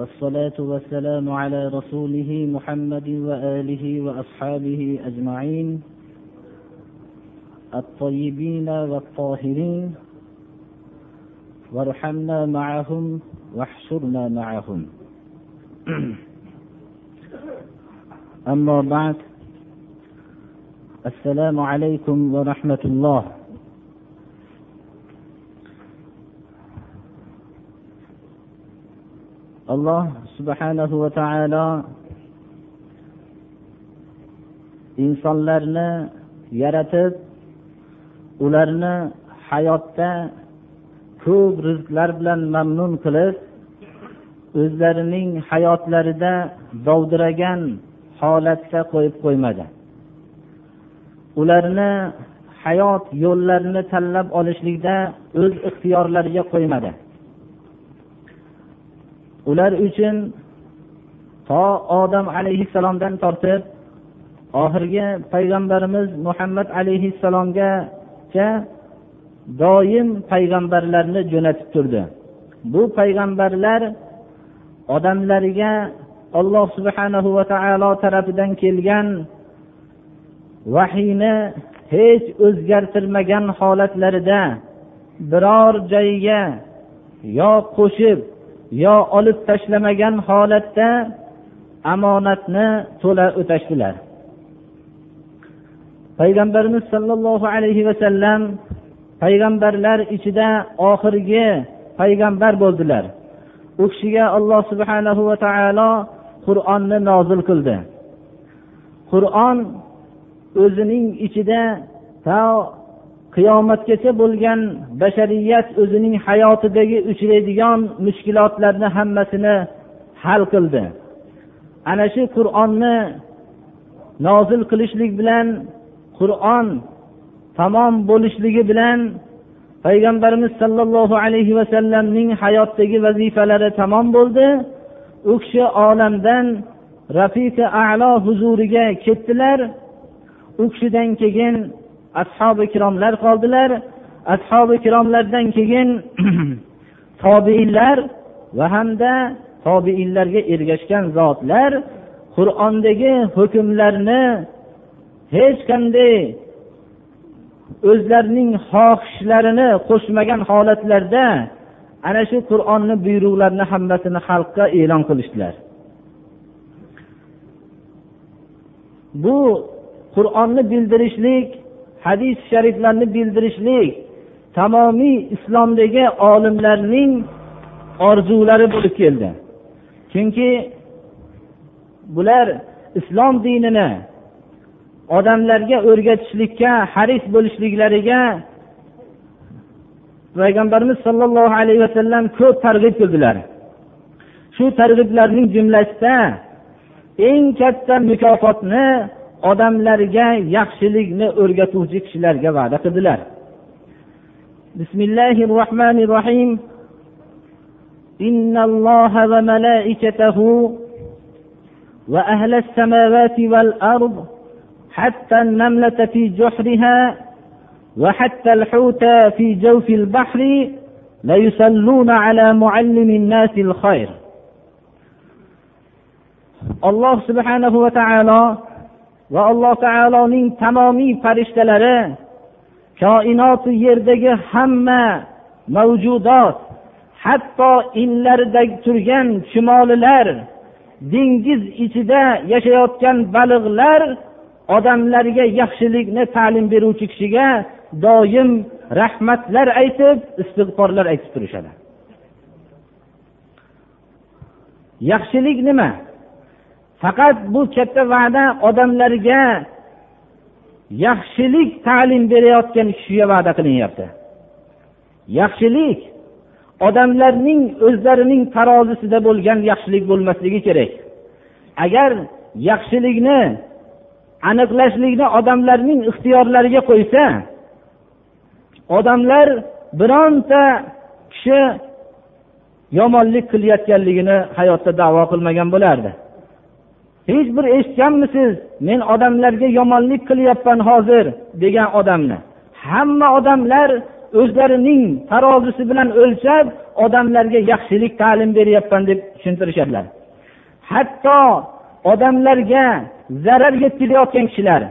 والصلاة والسلام على رسوله محمد وآله وأصحابه أجمعين الطيبين والطاهرين وارحمنا معهم واحشرنا معهم. أما بعد السلام عليكم ورحمة الله. Alloh subhanahu va taolo insonlarni yaratib ularni hayotda ko'p rizqlar bilan mamnun qilib o'zlarining hayotlarida dovdiragan holatda qo'yib qo'ymadi. Ularni hayot yo'llarini tanlab olishlikda o'z ixtiyorlariga qo'ymadi. Ular uchun to odam alayhissalomdan tortib oxirgi payg'ambarimiz muhammad alayhissalomgacha doim payg'ambarlarni jo'natib turdi. Bu payg'ambarlar odamlarga alloh subhanahu va taolo tarafidan kelgan vahiyni hech o'zgartirmagan holatlarida biror joyiga yo qo'shib yo olib tashlamagan holatda omonatni to'la o'tashdilar. Payg'ambarimiz sollallohu alayhi vasallam payg'ambarlar ichida oxirgi payg'ambar bo'ldilar. U kishiga alloh subhanahu va taolo qur'onni nozil qildi. Qur'on o'zining ichida to qiyomatgacha bo'lgan bashariyat o'zining hayotidagi uchraydigan mushkulotlarni hammasini hal qildi. Ana shu qur'onni nozil qilishlik bilan qur'on tamom bo'lishligi bilan payg'ambarimiz sollallohu alayhi vasallamning hayotdagi vazifalari tamom bo'ldi. U kishi olamdan rafiqi alo huzuriga ketdilar. U kishidan keyin ashobi ikromlar qoldilar. Ashobi ikromlardan keyin tobeinlar va hamda tobeinlarga ergashgan zotlar qur'ondagi hukmlarni hech qanday o'zlarining xohishlarini qo'shmagan holatlarda ana shu qur'onni buyruqlarini hammasini xalqqa e'lon qilishdilar. Bu qur'onni bildirishlik hadis shariflarni bildirishlik tamomiy islomdagi olimlarning orzulari bo'lib keldi. Chunki bular islom dinini odamlarga o'rgatishlikka haris bo'lishliklariga payg'ambarimiz sollallohu alayhi vasallam ko'p targ'ib qildilar. Shu targ'iblarning jumlasida eng katta mukofotni odamlarga yaxshilikni o'rgatuvchi kishilarga va'da qildilar. Bismillahi rohmanir rohim إن الله وملائكته وأهل السماوات والأرض حتى النملة في جحرها وحتى الحوت في جوف البحر ليصلون على معلم الناس الخير الله سبحانه وتعالى va alloh taoloning tamomiy farishtalari koinoti yerdagi hamma mavjudot hatto inlardagi turgan chumolilar dengiz ichida yashayotgan baliqlar odamlarga yaxshilikni ta'lim beruvchi kishiga doim rahmatlar aytib istig'forlar aytib turishadi. Yaxshilik nima? Faqat bu katta va'da odamlarga yaxshilik ta'lim berayotgan kishiga va'da qilinyapti. Yaxshilik odamlarning o'zlarining tarozisida bo'lgan yaxshilik bo'lmasligi kerak. Agar yaxshilikni aniqlashlikni odamlarning ixtiyorlariga qo'ysa odamlar bironta kishi yomonlik qilayotganligini hayotda davo qilmagan bo'lardi. Hech bir eshitganmisiz men odamlarga yomonlik qilyapman hozir degan odamni. Hamma odamlar o'zlarining tarozisi bilan o'lchab odamlarga yaxshilik ta'lim beryapman deb tushuntirishadilar. Hatto odamlarga zarar yetkazayotgan kishilar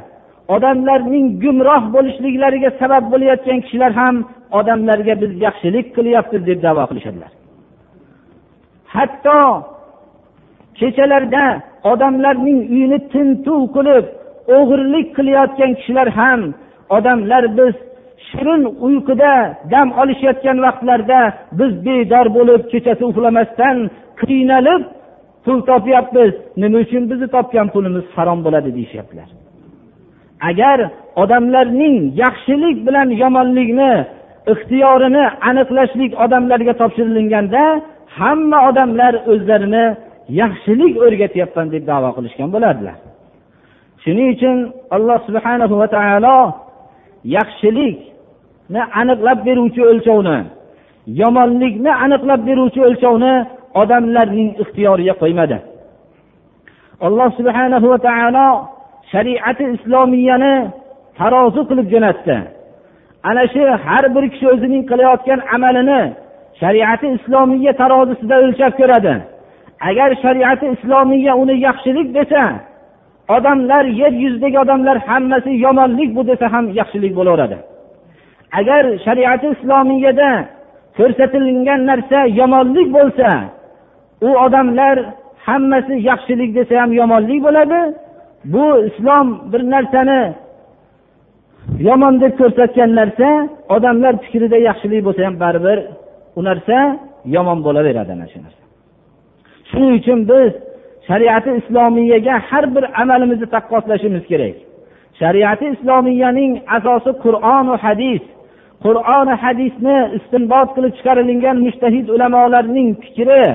odamlarning gumroh bo'lishliklariga sabab bo'layotgan kishilar ham odamlarga biz yaxshilik qilyapmiz deb davo qilishadilar. Hatto kechalarda odamlarning uyini tintuv qilib o'g'irlik qilayotgan kishilar ham odamlar biz shirin uyquda dam olishayotgan vaqtlarda biz bedor bo'lib kechasi uxlamasdan qiynalib pul topyapmiz. Nima uchun bizni topgan pulimiz harom bo'ladi deyishyaptilar. Agar odamlarning yaxshilik bilan yomonlikni ixtiyorini aniqlashlik odamlarga topshirilganda hamma odamlar o'zlarini yaxshilik o'rgatyapman deb davo qilishgan bo'lardilar. Shuning uchun alloh subhana va taolo yaxshilikni aniqlab beruvchi o'lchovni yomonlikni aniqlab beruvchi o'lchovni odamlarning ixtiyoriga qo'ymadi. Alloh subhana va taolo shariati islomiyani tarozi qilib jo'natdi. Ana shu har bir kishi o'zining qilayotgan amalini shariati islomiya tarozisida o'lchab ko'radi. Agar shariati islomiya uni yaxshilik desa odamlar yer yuzidagi odamlar hammasi yomonlik bu desa ham yaxshilik bo'laveradi. Agar shariati islomiyada ko'rsatilgan narsa yomonlik bo'lsa u odamlar hammasi yaxshilik desa ham yomonlik bo'ladi. Bu islom bir narsani yomon deb ko'rsatgan narsa odamlar fikrida yaxshilik bo'lsa ham baribir u narsa yomon bo'laveradi ana shu narsa. Shuning uchun biz shariati islomiyaga har bir amalimizni taqqoslashimiz kerak. Shariati islomiyaning asosi qur'on va hadis. Qur'oni hadisni istinbot qilib chiqarilgan mushtahid ulamolarning fikri.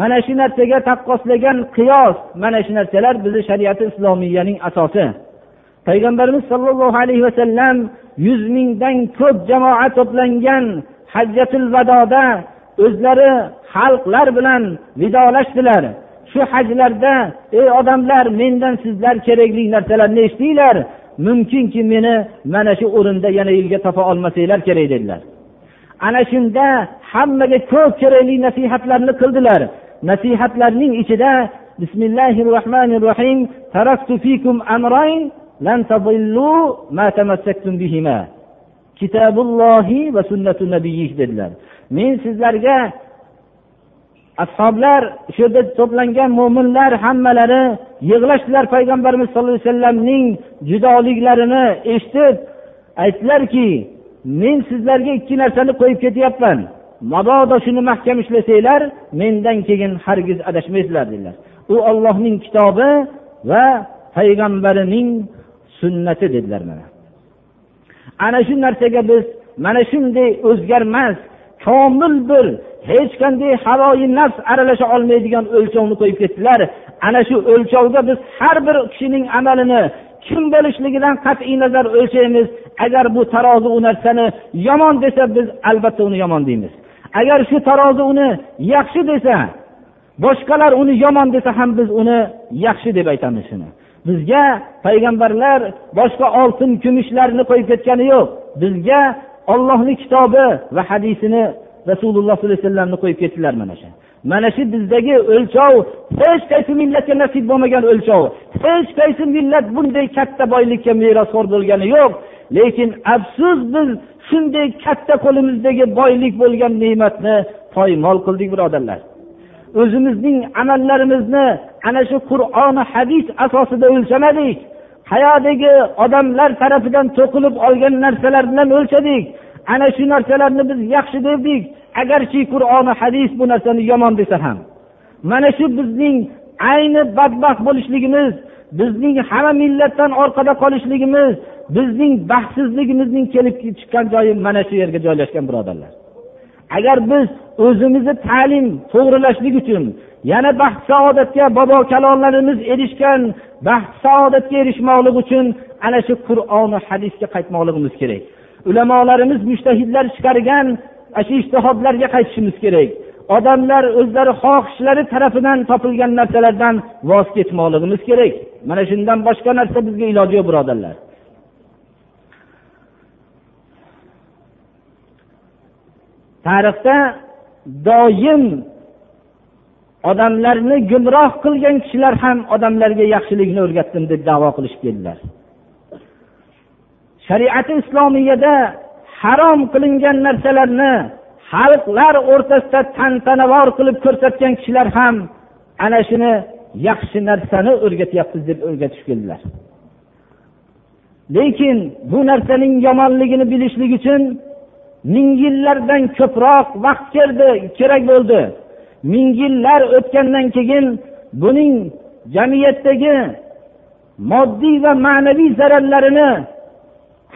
Mana shu narsaga taqqoslagan qiyos mana shu narsalar bizni shariati islomiyaning asosi. Payg'ambarimiz sollallohu alayhi vasallam yuz mingdan ko'p jamoa to'plangan hajjatul vadoda o'zlari xalqlar bilan vidolashdilar shu hajlarda ey odamlar mendan sizlar kerakli narsalarni eshitdinglar mumkinki meni mana shu o'rinda yana yilga topa olmasanglar kerak dedilar ana shunda hammaga ko'p kerakli nasihatlarni qildilar nasihatlarning ichida bismillahi rohmanir rohim لن تضلوا ما تمسكتم بهما كتاب الله وسنة نبيه dedilar men sizlarga ashoblar shu yerda to'plangan mo'minlar hammalari yig'lashdilar payg'ambarimiz sollallohu alayhi vasallamning judoliklarini eshitib aytdilarki men sizlarga ikki narsani qo'yib ketyapman. Mabodo shuni mahkam ishlasanglar mendan keyin hargiz adashmaysizlar dedilar. U ollohning kitobi va payg'ambarining sunnati dedilar mana. Ana shu narsaga biz mana shunday o'zgarmas komil bir hech qanday havoyi nafs aralasha olmaydigan o'lchovni qo'yib ketdilar. Ana shu o'lchovda biz har bir kishining amalini kim bo'lishligidan qat'iy nazar o'lchaymiz. Agar bu tarozi u narsani yomon desa biz albatta uni yomon deymiz. Agar shu tarozi uni yaxshi desa boshqalar uni yomon desa ham biz uni yaxshi deb aytamiz shuni. Bizga payg'ambarlar boshqa oltin kumushlarni qo'yib ketgani yo'q. Bizga ollohni kitobi va hadisini rasululloh sollallohu alayhi vasallamni qo'yib ketdilar mana shu. Mana shu bizdagi o'lchov hech qaysi millatga nasib bo'lmagan o'lchov hech qaysi millat bunday katta boylikka merosxo'r bo'lgani yo'q. Lekin afsus biz shunday katta qo'limizdagi boylik bo'lgan ne'matni poymol qildik birodarlar. O'zimizning amallarimizni ana shu qur'oni hadis asosida o'lchamadik. Hayodagi odamlar tarafidan to'qilib olgan narsalar bilan o'lchadik. Ana shu narsalarni biz yaxshi devdik agarchi qur'oni hadis bu narsani yomon desa ham. Mana shu bizning ayni badbaxt bo'lishligimiz bizning hamma millatdan orqada qolishligimiz bizning baxtsizligimizning kelib chiqqan joyi mana shu yerga joylashgan birodarlar. Agar biz o'zimizni ta'lim to'g'rilashlik uchun yana baxt saodatga bobo kalonlarimiz erishgan baxt saodatga erishmoqlik uchun ana shu qur'oni hadisga qaytmoqligimiz kerak. Ulamolarimiz mushtahidlar chiqargan shu ishtihodlarga qaytishimiz kerak. Odamlar o'zlari xohishlari tarafidan topilgan narsalardan voz kechmoqligimiz kerak. Mana shundan boshqa narsa bizga iloji yo'q birodarlar. Tarixda doim odamlarni gumroh qilgan kishilar ham odamlarga yaxshilikni o'rgatdim deb davo qilishib keldilar. Shariati islomiyada harom qilingan narsalarni xalqlar o'rtasida tantanavor qilib ko'rsatgan kishilar ham ana shuni yaxshi narsani o'rgatyapmiz deb o'rgatishib keldilar. Lekin bu narsaning yomonligini bilishlik uchun ming yillardan ko'proq vaqt keldi kerak bo'ldi. Ming yillar o'tgandan keyin buning jamiyatdagi moddiy va ma'naviy zararlarini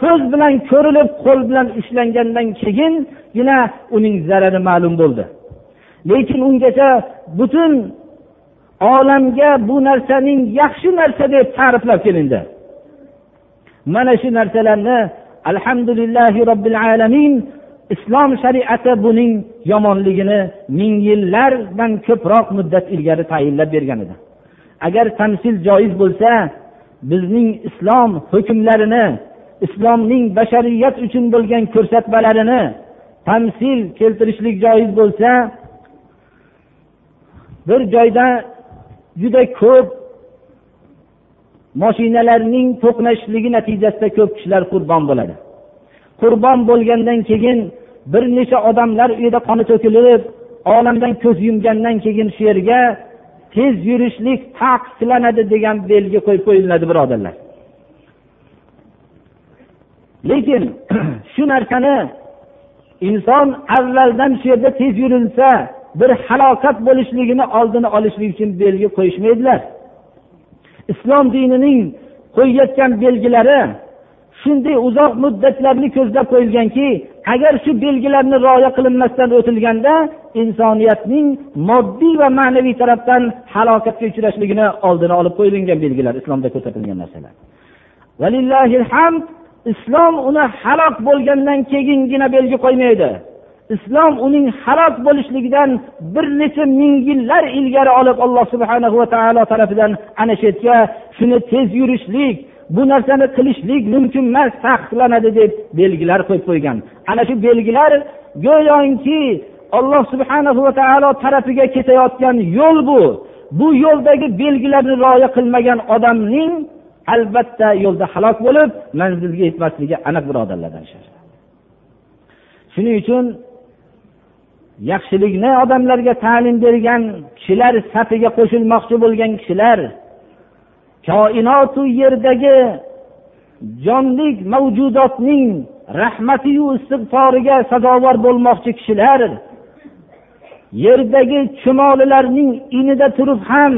ko'z bilan ko'rilib qo'l bilan ushlangandan keyingina uning zarari ma'lum bo'ldi. Lekin ungacha butun olamga bu narsaning yaxshi narsa deb ta'riflab kelindi. Mana shu narsalarni alhamdulillahi robbil alamin islom shariati buning yomonligini ming yillardan ko'proq muddat ilgari tayinlab bergan edi. Agar tamsil joiz bo'lsa bizning islom hukmlarini islomning bashariyat uchun bo'lgan ko'rsatmalarini tamsil keltirishlik joiz bo'lsa bir joyda juda ko'p moshinalarning to'qnashishligi natijasida ko'p kishilar qurbon bo'ladi. Qurbon bo'lgandan keyin bir necha odamlar uyda qoni to'kilib olamdan ko'z yumgandan keyin shu yerga tez yurishlik taqiqlanadi degan belgi qo'yib qo'yiladi birodarlar. Lekin shu narsani inson avvaldan shu yerda tez yurilsa bir halokat bo'lishligini oldini olishlik uchun belgi qo'yishmaydilar. Islom dinining qo'yayotgan belgilari shunday uzoq muddatlarni ko'zlab qo'yilganki agar shu belgilarni rioya qilinmasdan o'tilganda insoniyatning moddiy va ma'naviy tarafdan halokatga uchrashligini oldini olib qo'yilgan belgilar islomda ko'rsatilgan narsalar. Islom uni halok bo'lgandan keyingina belgi qo'ymaydi. Islom uning halok bo'lishligidan bir necha ming yillar ilgari olib alloh subhana va taolo tarafidan ana shu yerga shuni tez yurishlik bu narsani qilishlik mumkin emas taqiqlanadi deb belgilar qo'yib qo'ygan. Ana shu belgilar go'yoki alloh subhana va taolo tarafiga ketayotgan yo'l bu. Bu yo'ldagi belgilarni rioya qilmagan odamning albatta yo'lda halok bo'lib manzilga yetmasligi aniq birodarlardan shuning uchun yaxshilikni odamlarga ta'lim bergan kishilar safiga qo'shilmoqchi bo'lgan kishilar koinotu yerdagi jonlik mavjudotning rahmatiyu istig'foriga sazovor bo'lmoqchi kishilar yerdagi chumolilarning inida turib ham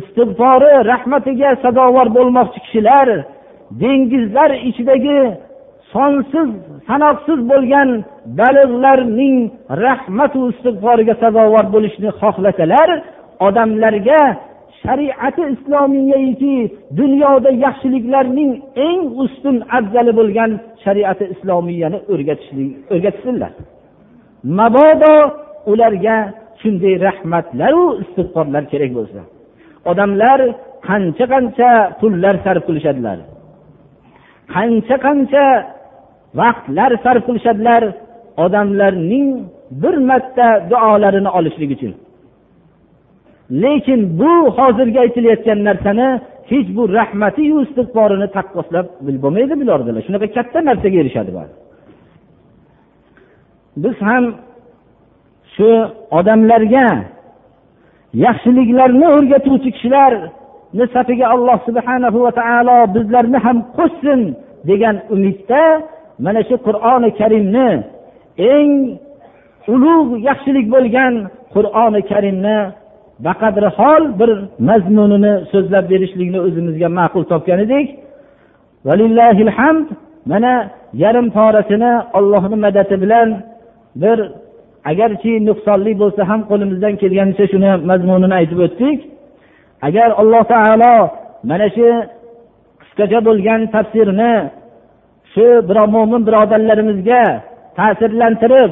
istig'fori rahmatiga sazovor bo'lmoqchi kishilar dengizlar ichidagi sonsiz sanoqsiz bo'lgan baliqlarning rahmatu istig'foriga sazovor bo'lishni xohlasalar odamlarga shariati islomiyaiki dunyoda yaxshiliklarning eng ustun afzali bo'lgan shariati islomiyani o'rgatsinlar. Mabodo ularga shunday rahmatlaru istig'forlar kerak bo'lsa. Odamlar qancha qancha pullar sarf qilishadilar. Qancha qancha vaqtlar sarf qilishadilar odamlarning bir marta duolarini olishlik uchun. Lekin bu hozirgi aytilayotgan narsani hech bu rahmatiyu istig'forini taqqoslab bo'lmaydi bulardalar shunaqa katta narsaga erishadi biz ham shu odamlarga yaxshiliklarni o'rgatuvchi kishilarni safiga alloh subhana va taolo bizlarni ham qo'shsin degan umidda mana shu qur'oni karimni eng ulug' yaxshilik bo'lgan qur'oni karimni baqadri hol bir mazmunini so'zlab berishlikni o'zimizga ma'qul topgan edik. Mana yarim porasini ollohni madadi bilan bir agarchi nuqsonli bo'lsa ham qo'limizdan kelganicha shuni mazmunini aytib o'tdik. Agar alloh taolo mana shu qisqacha bo'lgan tafsirni shu mo'min birodarlarimizga ta'sirlantirib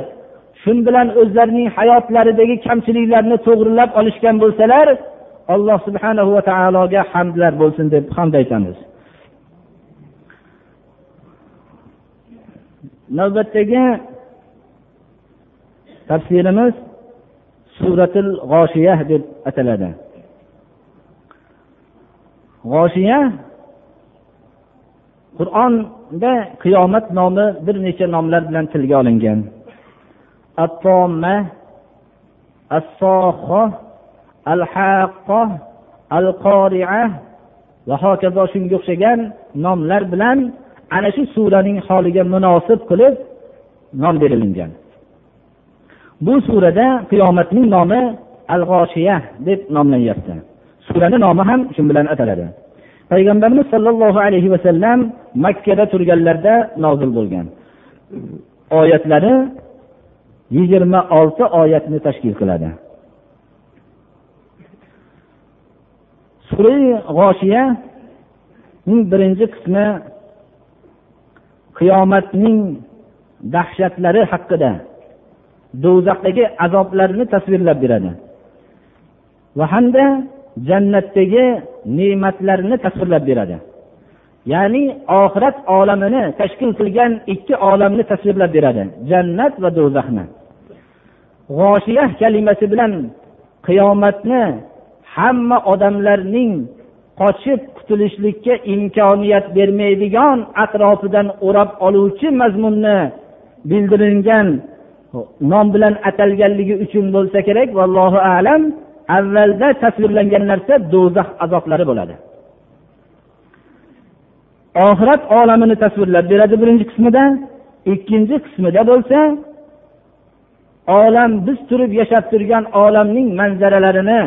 shun bilan o'zlarining hayotlaridagi kamchiliklarni to'g'rilab olishgan bo'lsalar alloh subhana va taologa hamdlar bo'lsin deb hamd aytamiz navbatdagi tafsirimiz suratil g'oshiya deb ataladi. G'oshiya qur'onda qiyomat nomi bir necha nomlar bilan tilga olingan. Attoma assoho al haqqo al qoria va hokazo shunga o'xshagan nomlar bilan ana shu suraning holiga munosib qilib nom berilgan bu surada qiyomatning nomi al g'oshiya deb nomlanyapti surani nomi ham shu bilan ataladi. Payg'ambarimiz sollallohu alayhi vasallam makkada turganlarida nozil bo'lgan. Oyatlari yigirma olti oyatni tashkil qiladi. Surai g'oshiyaning birinchi qismi qiyomatning dahshatlari haqida do'zaxdagi azoblarni tasvirlab beradi va hamda jannatdagi ne'matlarni tasvirlab beradi. Ya'ni oxirat olamini tashkil qilgan ikki olamni tasvirlab beradi. Jannat va do'zaxni. G'oshiya kalimasi bilan qiyomatni hamma odamlarning qochib qutulishlikka imkoniyat bermaydigan atrofidan o'rab oluvchi mazmunni bildirilgan nom bilan atalganligi uchun bo'lsa kerak vallohu alam avvalda tasvirlangan narsa do'zax azoblari bo'ladi. Oxirat olamini tasvirlab beradi birinchi qismida ikkinchi qismida bo'lsa olam biz turib yashab turgan olamning manzaralarini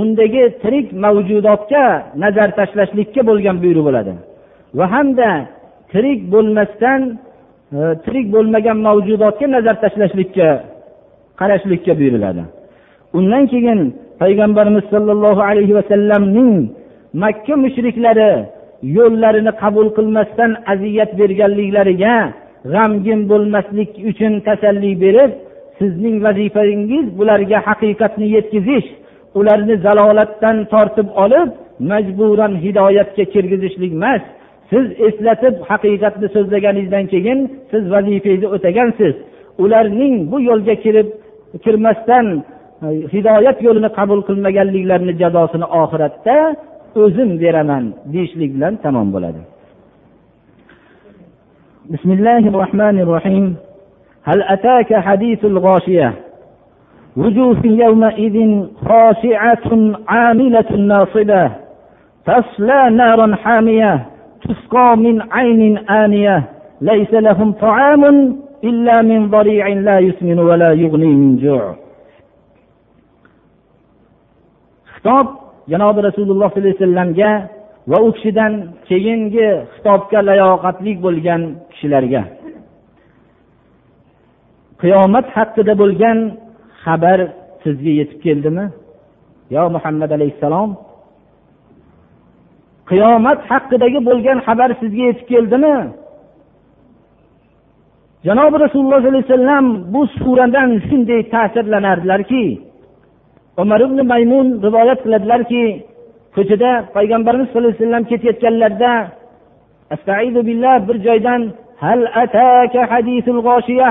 undagi tirik mavjudotga nazar tashlashlikka bo'lgan buyruq bo'ladi. Va hamda tirik bo'lmasdan e, tirik bo'lmagan mavjudotga nazar tashlashlikka qarashlikka buyuriladi. Undan keyin payg'ambarimiz sollallohu alayhi vasallamning makka mushriklari yo'llarini qabul qilmasdan aziyat berganliklariga g'amgin bo'lmaslik uchun tasalli berib sizning vazifangiz bularga haqiqatni yetkazish ularni zalolatdan tortib olib majburan hidoyatga kirgizishlik emas. Siz eslatib haqiqatni so'zlaganingizdan keyin siz vazifangizni o'tagansiz. Ularning bu yo'lga kirib kirmasdan e, hidoyat yo'lini qabul qilmaganliklarini jazosini oxiratda o'zim beraman deyishlik bilan tamom bo'ladi. Bismillahi rohmanir rohiym هل أتاك حديث الغاشية وجوه يومئذ خاشعة عاملة ناصبة تصلى نارا حامية تسقى من عين آنية ليس لهم طعام إلا من ضريع لا يسمن ولا يغني من جوع xitob janobi rasululloh sollallohu alayhi vasallamga va u kishidan keyingi xitobga layoqatli bo'lgan kishilarga qiyomat haqida bo'lgan xabar sizga yetib keldimi? Yo muhammad alayhissalom? Qiyomat haqidagi bo'lgan xabar sizga yetib keldimi? Janobi rasululloh sollallohu alayhi vasallam bu suradan shunday ta'sirlanardilarki umar ibn maymun rivoyat qiladilarki ko'chada payg'ambarimiz sallallohu alayhi vasallam ketayotganlarida billah bir joydan hal ataka hadisul g'oshiya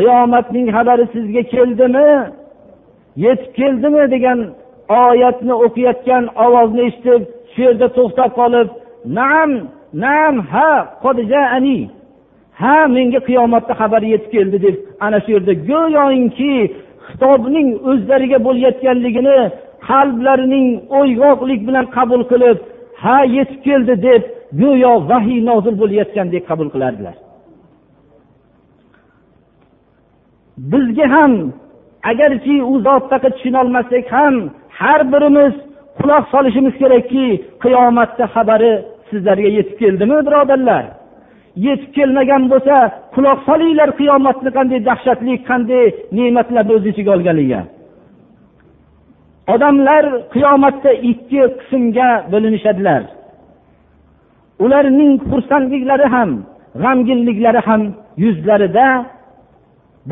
qiyomatning xabari sizga keldimi? Yetib keldimi degan oyatni o'qiyotgan ovozni eshitib shu yerda to'xtab qolib naam naam ha ani ha menga qiyomatda xabar yetib keldi deb ana shu yerda go'yoki xitobning o'zlariga bo'layotganligini qalblarining o'yg'oqlik bilan qabul qilib ha yetib keldi deb go'yo vahiy nozil bo'layotgandek qabul qilardilar. Bizga ham agarki u zot haqida tushunolmasak ham har birimiz quloq solishimiz kerakki qiyomatda xabari sizlarga yetib keldimi birodarlar? Yetib kelmagan bo'lsa quloq solinglar qiyomatni qanday dahshatli qanday ne'matlarni o'z ichiga olganligiga odamlar qiyomatda ikki qismga bo'linishadilar. Ularning xursandliklari ham g'amginliklari ham yuzlarida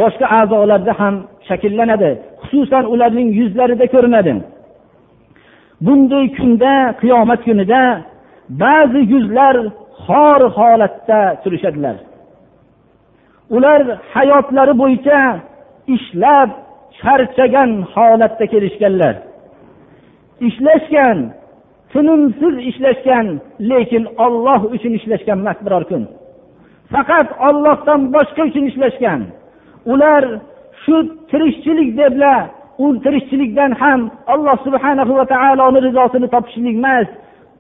boshqa a'zolarda ham shakllanadi. Xususan ularning yuzlarida ko'rinadi. Bunday kunda qiyomat kunida ba'zi yuzlar xor holatda turishadilar. Ular hayotlari bo'yicha ishlab charchagan holatda kelishganlar. Ishlashgan tinimsiz ishlashgan lekin olloh uchun ishlashgan emas biror kun. Faqat ollohdan boshqa uchun ishlashgan. Ular shu tirikchilik deblar. U tirikchilikdan ham alloh subhanahu va taoloni rizosini topishlik emas.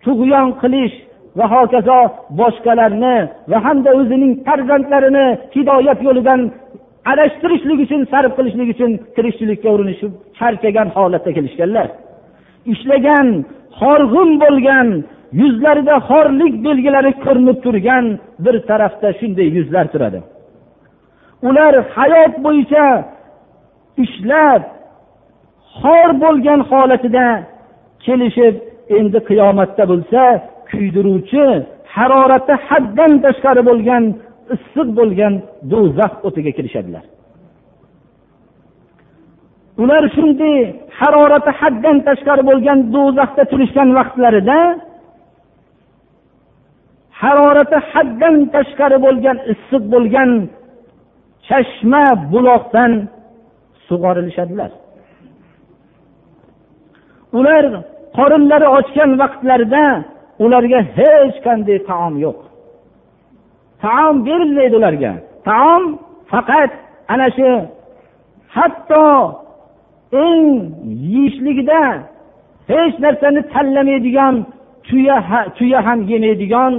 Tug'yon qilish va hokazo boshqalarni va hamda o'zining farzandlarini hidoyat yo'lidan adashtirishlik uchun sarf qilishlik uchun tirikchilikka urinishib charchagan holatda kelishganlar. Ishlagan horg'in bo'lgan yuzlarida xorlik belgilari ko'rinib turgan bir tarafda shunday yuzlar turadi. Ular hayot bo'yicha ishlab xor bo'lgan holatida kelishib endi qiyomatda bo'lsa kuydiruvchi harorati haddan tashqari bo'lgan issiq bo'lgan do'zax o'tiga kirishadilar. Ular shunday harorati haddan tashqari bo'lgan do'zaxda turishgan vaqtlarida harorati haddan tashqari bo'lgan issiq bo'lgan chashma buloqdan sug'orilishadilar. Ular qorinlari ochgan vaqtlarida ularga hech qanday taom yo'q. Taom berilmaydi ularga. Taom faqat ana shu hatto eng yeyishligida hech narsani tanlamaydigan tuya tuya ham yemaydigan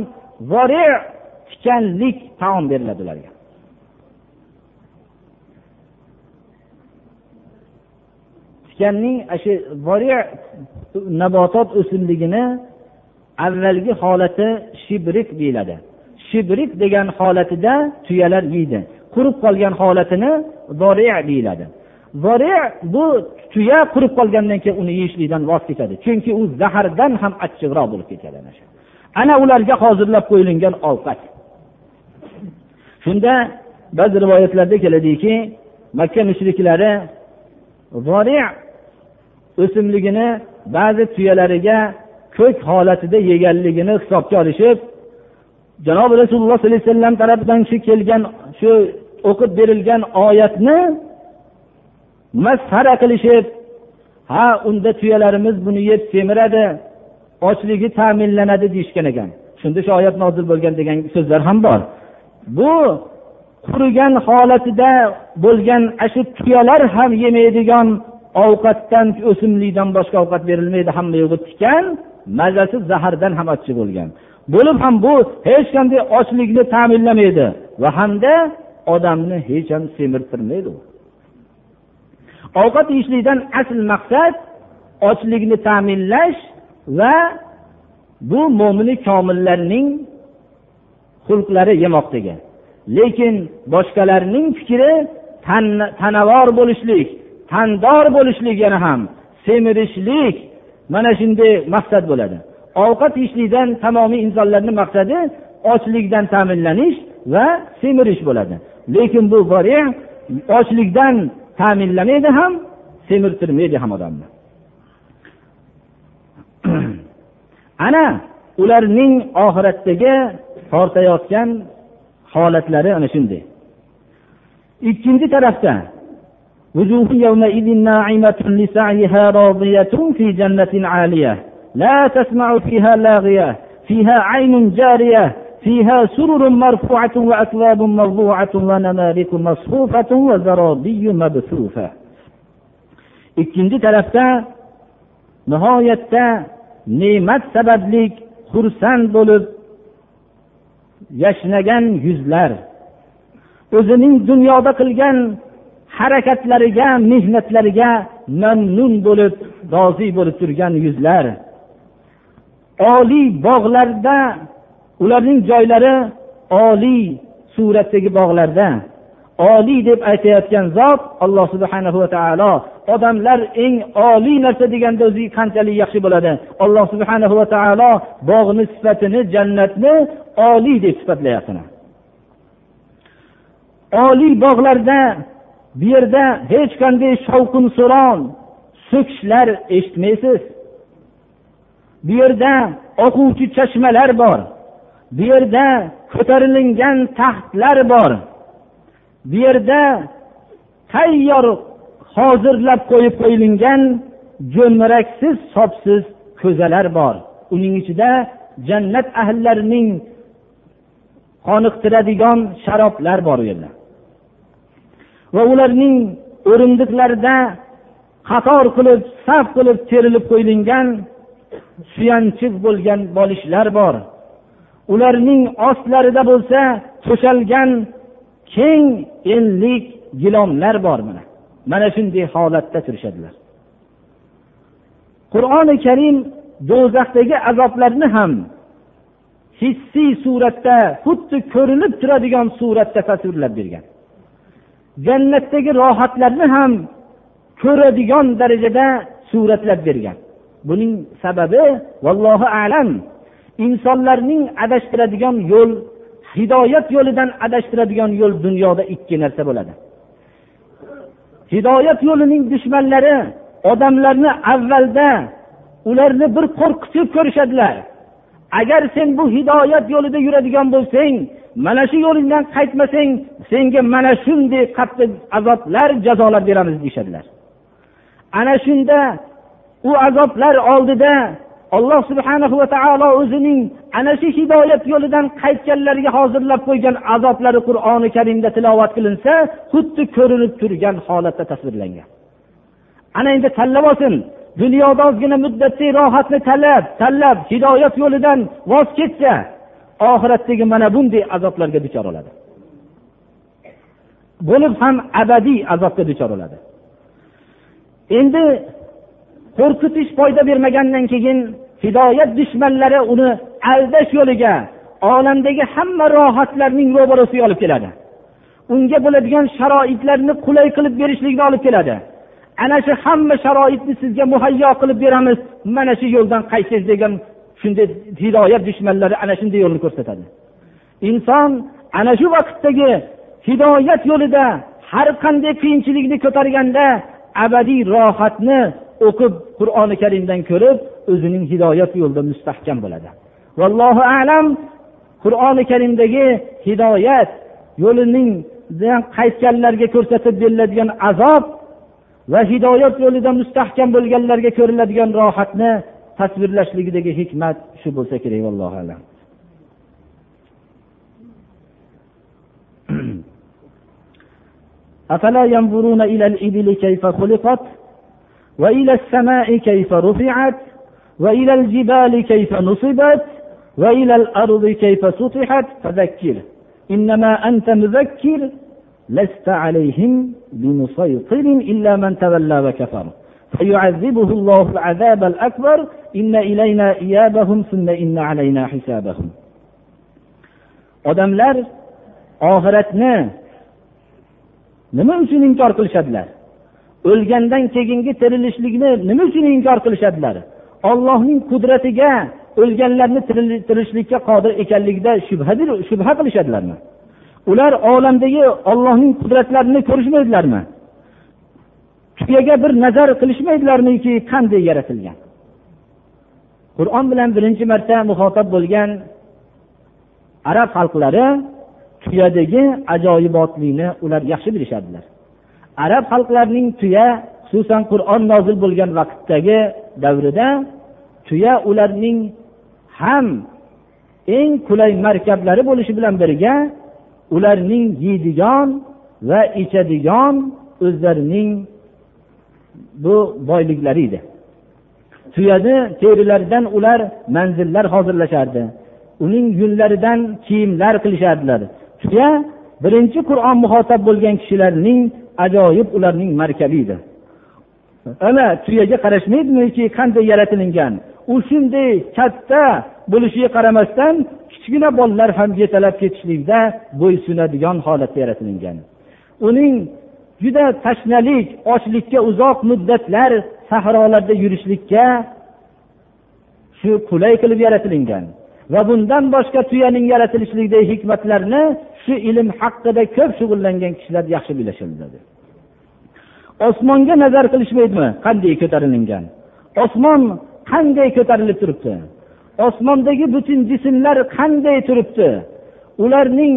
tikanlik taom beriladi ularga. Tikanning shu nabotot o'simligini avvalgi holati shibrik deyiladi. Shibrik degan holatida tuyalar yeydi. Qurib qolgan holatini zori deyiladi. Zori bu tuya qurib qolgandan keyin uni yeyishlikdan voz kechadi. Chunki u zahardan ham achchiqroq bo'lib ketadi ana ana ularga hozirlab qo'yilgan ovqat. Shunda ba'zi rivoyatlarda keladiki makka mushriklari o'simligini ba'zi tuyalariga ko'k holatida yeganligini hisobga olishib janobi rasululloh sollallohu alayhi vasallam tarafidan shu kelgan shu o'qib berilgan oyatni masxara qilishib ha unda tuyalarimiz buni yeb semiradi ochligi ta'minlanadi deyishgan ekan. Shunda shu oyat nozil bo'lgan degan so'zlar ham bor. Bu qurigan holatida bo'lgan ana shu tuyalar ham yemaydigan ovqatdan o'simlikdan boshqa ovqat berilmaydi hamma yog'i tikan mazasi zahardan ham achchiq bo'lgan. Bo'lib ham bu hech qanday ochlikni ta'minlamaydi va hamda odamni hech ham semirtirmaydi ovqat yeyishlikdan asl maqsad ochlikni ta'minlash va bu mo'mini komillarning xulqlari yemoqligi. Lekin boshqalarning fikri tanavor bo'lishlik tandor bo'lishlik yana ham semirishlik mana shunday maqsad bo'ladi. Ovqat yeyishlikdan tamomiy insonlarni maqsadi ochlikdan ta'minlanish va semirish bo'ladi. Lekin bu ochlikdan ta'minlamaydi ham semirtirmaydi ham odamni. Ana ularning oxiratdagi tortayotgan holatlari ana shunday. Ikkinchi tarafda وجوه يومئذ ناعمة لسعيها راضية في جنة عالية لا تسمع فيها لاغية فيها عين جارية فيها سرر مرفوعة وأكواب موضوعة ونمارق مصفوفة وزرابي مبثوثة ikkinchi tarafda nihoyatda ne'mat sababli xursand bo'lib yashnagan yuzlar o'zining dunyoda qilgan harakatlariga mehnatlariga mamnun bo'lib rozi bo'lib turgan yuzlar. Oliy bog'larda ularning joylari oliy suratdagi bog'larda. Oliy deb aytayotgan zot alloh subhana va taolo odamlar eng oliy narsa deganda o'zi qanchalik yaxshi bo'ladi? Alloh subhana va taolo bog'ni sifatini jannatni oliy deb sifatlayapti oliy bog'larda bu yerda hech qanday shovqin suron so'kishlar eshitmaysiz. Bu yerda oquvchi chashmalar bor. Bu yerda ko'tarilingan taxtlar bor. Bu yerda tayyor hozirlab qo'yib qo'yilgan jo'mraksiz sopsiz ko'zalar bor. Uning ichida jannat ahllarining qoniqtiradigan sharoblar bor u yerda. Va ularning o'rindiqlarida qator qilib saf qilib terilib qo'yilgan suyanchiq bo'lgan bolishlar bor. Ularning ostlarida bo'lsa to'shalgan keng ellik gilomlar bor mana. Mana shunday holatda turishadilar. Qur'oni karim do'zaxdagi azoblarni ham hissiy suratda xuddi ko'rinib turadigan suratda tasvirlab bergan. Jannatdagi rohatlarni ham ko'radigan darajada suratlab bergan. Buning sababi vallohu alam insonlarning adashtiradigan yo'l hidoyat yo'lidan adashtiradigan yo'l dunyoda ikki narsa bo'ladi. Hidoyat yo'lining dushmanlari odamlarni avvalda ularni bir qo'rqitib ko'rishadilar. Agar sen bu hidoyat yo'lida yuradigan bo'lsang mana shu yo'lingdan qaytmasang senga mana shunday qattiq azoblar jazolar beramiz deyishadilar. Ana shunda u azoblar oldida alloh subhanahu va taolo o'zining ana shu hidoyat yo'lidan qaytganlarga hozirlab qo'ygan azoblari qur'oni karimda tilovat qilinsa xuddi ko'rinib turgan holatda tasvirlangan. Ana endi tanlab olsin dunyoda ozgina muddatli rohatni talab tanlab hidoyat yo'lidan voz kechsa oxiratdagi mana bunday azoblarga duchor bo'ladi bo'lib ham abadiy azobga duchor bo'ladi endi qo'rqitish foyda bermagandan keyin hidoyat dushmanlari uni aldash yo'liga olamdagi hamma rohatlarning ro'barasiga olib keladi. Unga bo'ladigan sharoitlarni qulay qilib berishlikni olib keladi. Ana shu hamma sharoitni sizga muhayyo qilib beramiz. Mana shu yo'ldan qaytsangiz degan shunday hidoyat dushmanlari ana shunday yo'lni ko'rsatadi. Inson ana shu vaqtdagi hidoyat yo'lida har qanday qiyinchilikni ko'targanda abadiy rohatni o'qib qur'oni karimdan ko'rib o'zining hidoyat yo'lida mustahkam bo'ladi. Vallohu alam qur'oni karimdagi hidoyat yo'lining qaytganlarga ko'rsatib beriladigan azob va hidoyat yo'lida mustahkam bo'lganlarga ko'riladigan rohatni tasvirlashligidagi hikmat shu bo'lsa kerak vallohu alam أفلا ينظرون إلى الإبل كيف خلقت وإلى السماء كيف رفعت وإلى الجبال كيف نصبت وإلى الأرض كيف سطحت فذكر إنما أنت مذكر لست عليهم بمسيطر إلا من تولى وكفر فيعذبه الله العذاب الأكبر إن إلينا إيابهم ثم إن علينا حسابهم odamlar oxiratni nima uchun inkor qilishadilar o'lgandan keyingi tirilishlikni nima uchun inkor qilishadilar ollohning qudratiga o'lganlarni tirilishlikka qodir ekanligida shubha qilishadilarmi Ular olamdagi ollohning qudratlarini ko'rishmaydilarmi? Tuyaga bir nazar qilishmaydilarmiki qanday yaratilgan? Qur'on bilan birinchi marta muhotab bo'lgan arab xalqlari tuyadagi ajoyibotlikni ular yaxshi bilishadilar. Arab xalqlarining tuya xususan qur'on nozil bo'lgan vaqtdagi davrida tuya ularning ham eng qulay markablari bo'lishi bilan birga ularning yeydigan va ichadigan o'zlarining bu boyliklari edi. Tuyani terilaridan ular manzillar hozirlashardi. Uning yunlaridan kiyimlar qilishardilar. Tuya birinchi qur'on muhotab bo'lgan kishilarning ajoyib ularning markabi edi. Ana tuyaga qarashmaydimiki qanday yaratilingan? U shunday katta bo'lishiga qaramasdan kichkina bolalar ham yetalab ketishlikda bo'ysunadigan holatda yaratilingan uning juda tashnalik ochlikka uzoq muddatlar sahrolarda yurishlikka shu qulay qilib yaratilingan va bundan boshqa tuyaning yaratilishlikdagi hikmatlarni shu ilm haqida ko'p shug'ullangan kishilar yaxshi bilishadi osmonga nazar qilishmaydimi? Qanday ko'tarilingan? Osmon qanday ko'tarilib turibdi? Osmondagi butun jismlar qanday turibdi? Ularning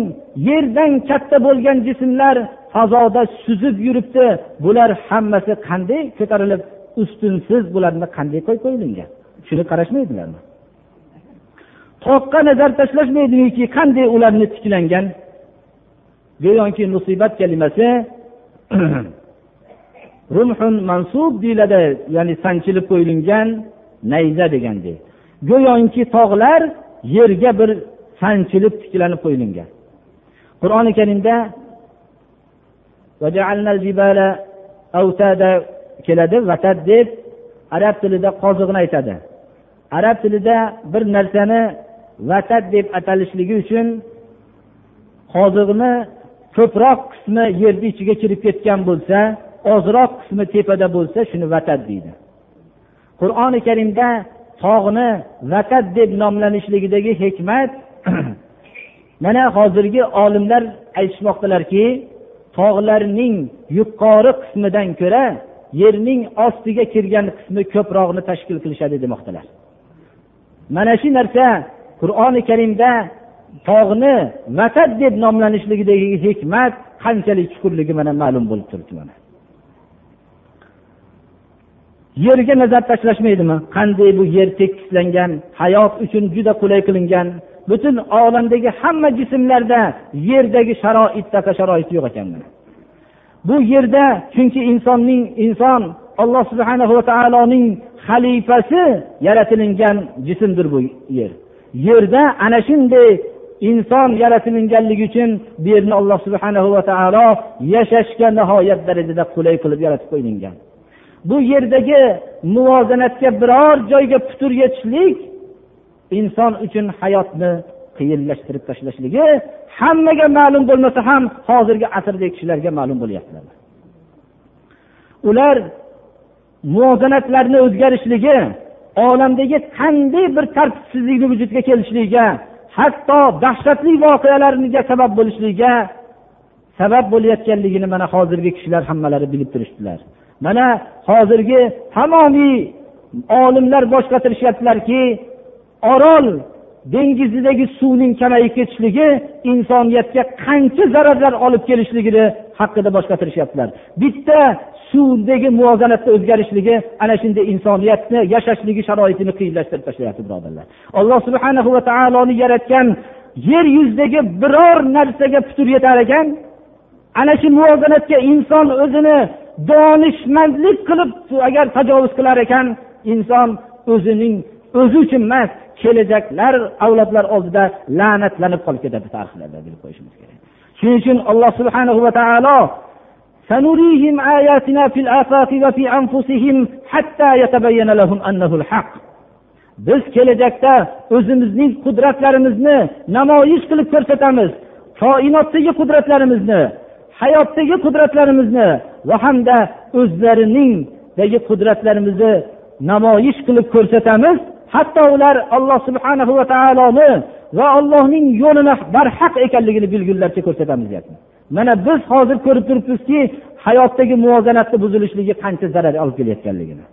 yerdan katta bo'lgan jismlar fazoda suzib yuribdi. Bular hammasi qanday ko'tarilib ustunsiz bularni qanday qo'yib qo'yilgan? Shuni qarashmaydilarmi? Toqqa nazar tashlashmaydimiki qanday ularni tiklangan? Go'yoki musibat kalimasi rumhun mansub deyiladi ya'ni sanchilib qo'yilgan nayza degandek. Go'yoki tog'lar yerga bir sanchilib tiklanib qo'yilgan. Qur'oni karimda keladi vatad deb arab tilida qoziqni aytadi. Arab tilida bir narsani vatad deb atalishligi uchun qoziqni ko'proq qismi yerni ichiga kirib ketgan bo'lsa ozroq qismi tepada bo'lsa shuni vatad deydi. Qur'oni karimda tog'ni vatad deb nomlanishligidagi hikmat mana hozirgi olimlar aytishmoqdalarki tog'larning yuqori qismidan ko'ra yerning ostiga kirgan qismi ko'proqni tashkil qilishadi demoqdalar. Mana shu narsa qur'oni karimda tog'ni vatad deb nomlanishligidagi hikmat qanchalik chuqurligi mana ma'lum bo'lib turibdi mana. Yerga nazar tashlashmaydimi? Qanday bu yer tekislangan hayot uchun juda qulay qilingan butun olamdagi hamma jismlarda yerdagi sharoitdaqa sharoit yo'q ekan bu yerda chunki insonning inson alloh subhana va taoloning xalifasi yaratilingan jismdir bu yer. Yerda ana shunday inson yaratilinganligi uchun bu yerni alloh subhana va taolo yashashga nihoyat darajada qulay qilib yaratib qo'yilgan. Bu yerdagi muvozanatga biror joyga putur yetishlik inson uchun hayotni qiyinlashtirib tashlashligi hammaga ma'lum bo'lmasa ham hozirgi asrdagi kishilarga ma'lum bo'lyapti ular muvozanatlarni o'zgarishligi olamdagi qanday bir tartibsizlikni vujudga kelishligiga hatto dahshatli voqealarga sabab bo'lishligiga sabab bo'layotganligini mana hozirgi kishilar hammalari bilib turishdilar. Mana hozirgi tamomiy olimlar bosh qotirishyaptilarki orol dengizidagi suvning kamayib ketishligi insoniyatga qancha zararlar olib kelishligini haqida bosh qotirishyaptilar bitta suvdagi muvozanatni o'zgarishligi ana shunday insoniyatni yashashligi sharoitini qiyinlashtirib tashlayapti birodarlar. Alloh subhana va taoloni yaratgan yer yuzidagi biror narsaga putur yetar ekan ana shu muvozanatga inson o'zini donishmandlik qilib agar tajovuz qilar ekan inson o'zining o'zi uchun emas kelajaklar avlodlar oldida la'natlanib qolib ketadi tarixlarda bilib qo'yishimiz kerak shuning uchun alloh subhanahu va taolo سنريهم آياتنا في الآفاق وفي أنفسهم حتى يتبين لهم أنه الحق biz kelajakda o'zimizning qudratlarimizni namoyish qilib ko'rsatamiz koinotdagi qudratlarimizni hayotdagi qudratlarimizni va hamda o'zlariningdagi qudratlarimizni namoyish qilib ko'rsatamiz. Hatto ular alloh subhana va taoloni va allohning yo'lini barhaq ekanligini bilgunlaricha ko'rsatamiz deyapti. Mana biz hozir ko'rib turibmizki hayotdagi muvozanatni buzilishligi qancha zarar olib kelayotganligini.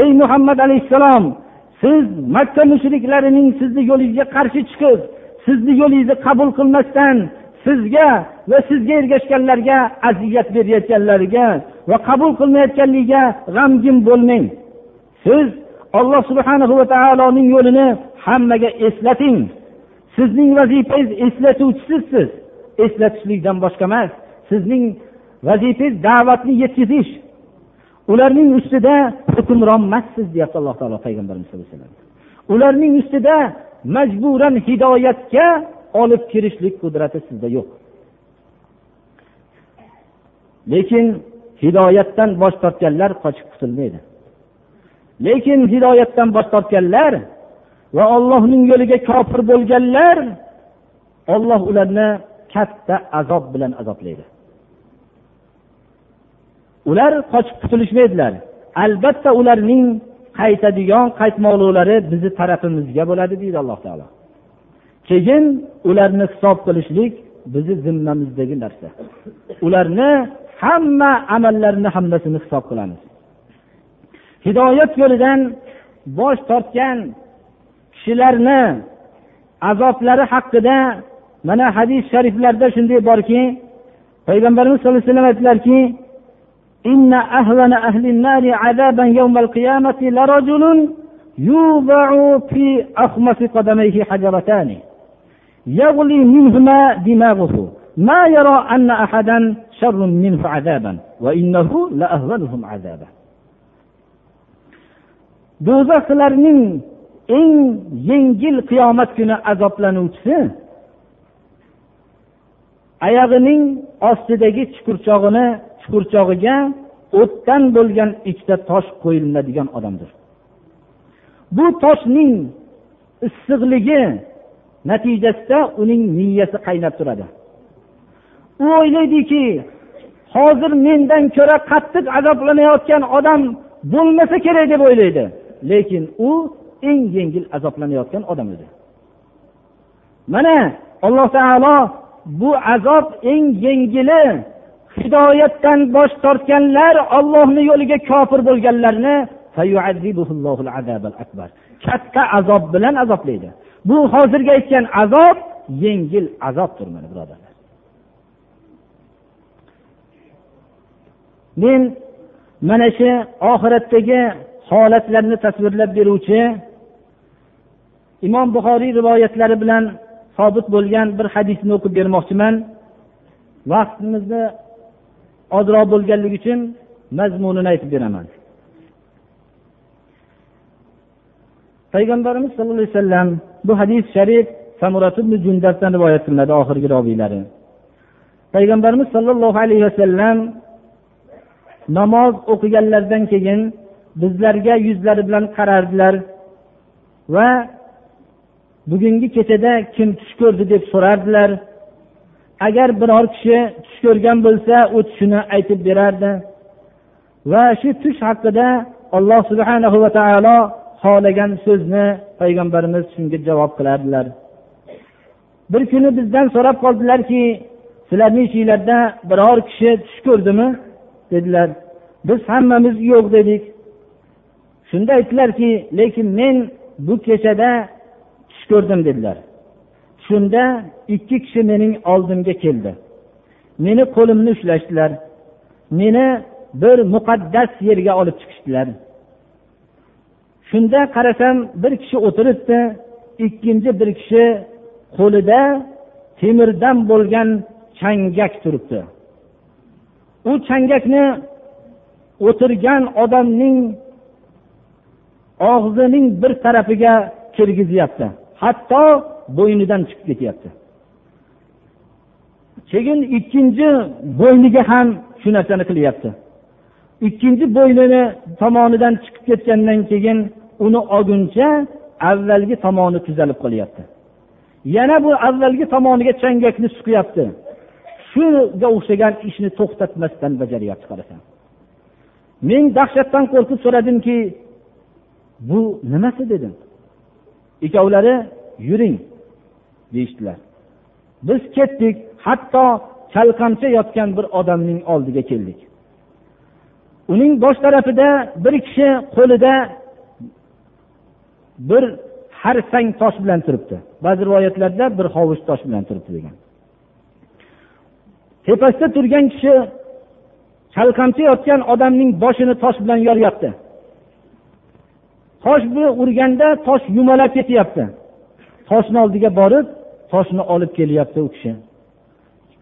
Ey muhammad alayhissalom siz makka mushriklarining sizni yo'lingizga qarshi chiqib sizni yo'lingizni qabul qilmasdan sizga va sizga ergashganlarga aziyat berayotganlariga va qabul qilmayotganligiga g'amgin bo'lmang. Siz alloh subhana va taoloning yo'lini hammaga eslating. Sizning vazifangiz eslatuvchisiz siz eslatishlikdan boshqa emas. Sizning vazifangiz da'vatni yetkazish ularning ustida hukmronmassiz deyapti alloh taolo payg'ambarimiz sallallohu alayhi vasallam. Ularning ustida majburan hidoyatga olib kirishlik qudrati sizda yo'q. Lekin hidoyatdan bosh tortganlar qochib qutulmaydi lekin hidoyatdan bosh tortganlar va ollohning yo'liga kofir bo'lganlar olloh ularni katta azob bilan azoblaydi. Ular qochib qutulishmaydilar. Albatta ularning qaytadigan qaytmoqliklari bizni tarafimizga bo'ladi deydi alloh taolo. Keyin ularni hisob qilishlik bizni zimmamizdagi narsa. Ularni hamma amallarini hammasini hisob qilamiz. Hidoyat yo'lidan bosh tortgan kishilarni azoblari haqida mana hadis shariflarda shunday borki payg'ambarimiz sallallohu alayhi vasallam aytdilarki إن أهون أهل النار عذابا يوم القيامة لرجل يوضع في أخمص قدميه حجرتان يغلي منهما دماغه ما يرى أن أحدا شر منه عذابا وإنه لأهونهم عذابا do'zaxlarning eng yengil qiyomat kuni azoblanuvchisi oyog'ining ostidagi chuqurchog'ini chuqurchog'iga o'tdan bo'lgan ikkita tosh qo'yiladigan odamdir. Bu toshning issiqligi natijasida uning miyasi qaynab turadi. U o'ylaydiki hozir mendan ko'ra qattiq azoblanayotgan odam bo'lmasa kerak deb o'ylaydi. Lekin u eng yengil azoblanayotgan odam o'zi mana alloh taolo bu azob eng yengili hidoyatdan bosh tortganlar ollohni yo'liga kofir bo'lganlarni katta azob bilan azoblaydi. Bu hozirgi aytgan azob yengil azobdir mana birodarlar. Men mana shu oxiratdagi holatlarni tasvirlab beruvchi imom buxoriy rivoyatlari bilan sobit bo'lgan bir hadisni o'qib bermoqchiman. Vaqtimizni ozroq bo'lganligi uchun mazmunini aytib beraman. Payg'ambarimiz sallallohu alayhi vasallam bu hadis sharif jundatdan rivoyat qilinadi oxirgi robiylari payg'ambarimiz sollallohu alayhi vasallam namoz o'qiganlaridan keyin bizlarga yuzlari bilan qarardilar va bugungi kechada kim tush ko'rdi deb so'rardilar. Agar biror kishi tush ko'rgan bo'lsa u tushini aytib berardi. Va shu tush haqida alloh subhanahu va taolo xohlagan so'zni payg'ambarimiz shunga javob qilardilar. Bir kuni bizdan so'rab qoldilarki sizlarni ichinglarda biror kishi tush ko'rdimi? dedilar. Biz hammamiz yo'q dedik. Shunda aytdilarki lekin men bu kechada tush ko'rdim dedilar. Shunda ikki kishi mening oldimga keldi. Meni qo'limni ushlashdilar. Meni bir muqaddas yerga olib chiqishdilar. Shunda qarasam bir kishi o'tiribdi ikkinchi bir kishi qo'lida temirdan bo'lgan changak turibdi. U changakni o'tirgan odamning og'zining bir tarafiga kirgizyapti. Hatto bo'ynidan chiqib ketyapti. Keyin ikkinchi bo'yniga ham shu narsani qilyapti. Ikkinchi bo'ynini tomonidan chiqib ketgandan keyin uni olguncha avvalgi tomoni tuzalib qolyapti. Yana bu avvalgi tomoniga changakni suqyapti. Shunga o'xshagan ishni to'xtatmasdan bajaryapti qarasam. Men dahshatdan qo'rqib so'radimki bu nimasi dedim. Ikkovlari yuring deyishdilar. Biz ketdik hatto chalqancha yotgan bir odamning oldiga keldik. Uning bosh tarafida bir kishi qo'lida bir harsang tosh bilan turibdi. Ba'zi rivoyatlarda bir hovuch tosh bilan turibdi degan. Tepasida turgan kishi chalqancha yotgan odamning boshini tosh bilan yoryapti. Tosh urganda tosh yumalab ketyapti. Toshni oldiga borib toshni olib kelyapti u kishi.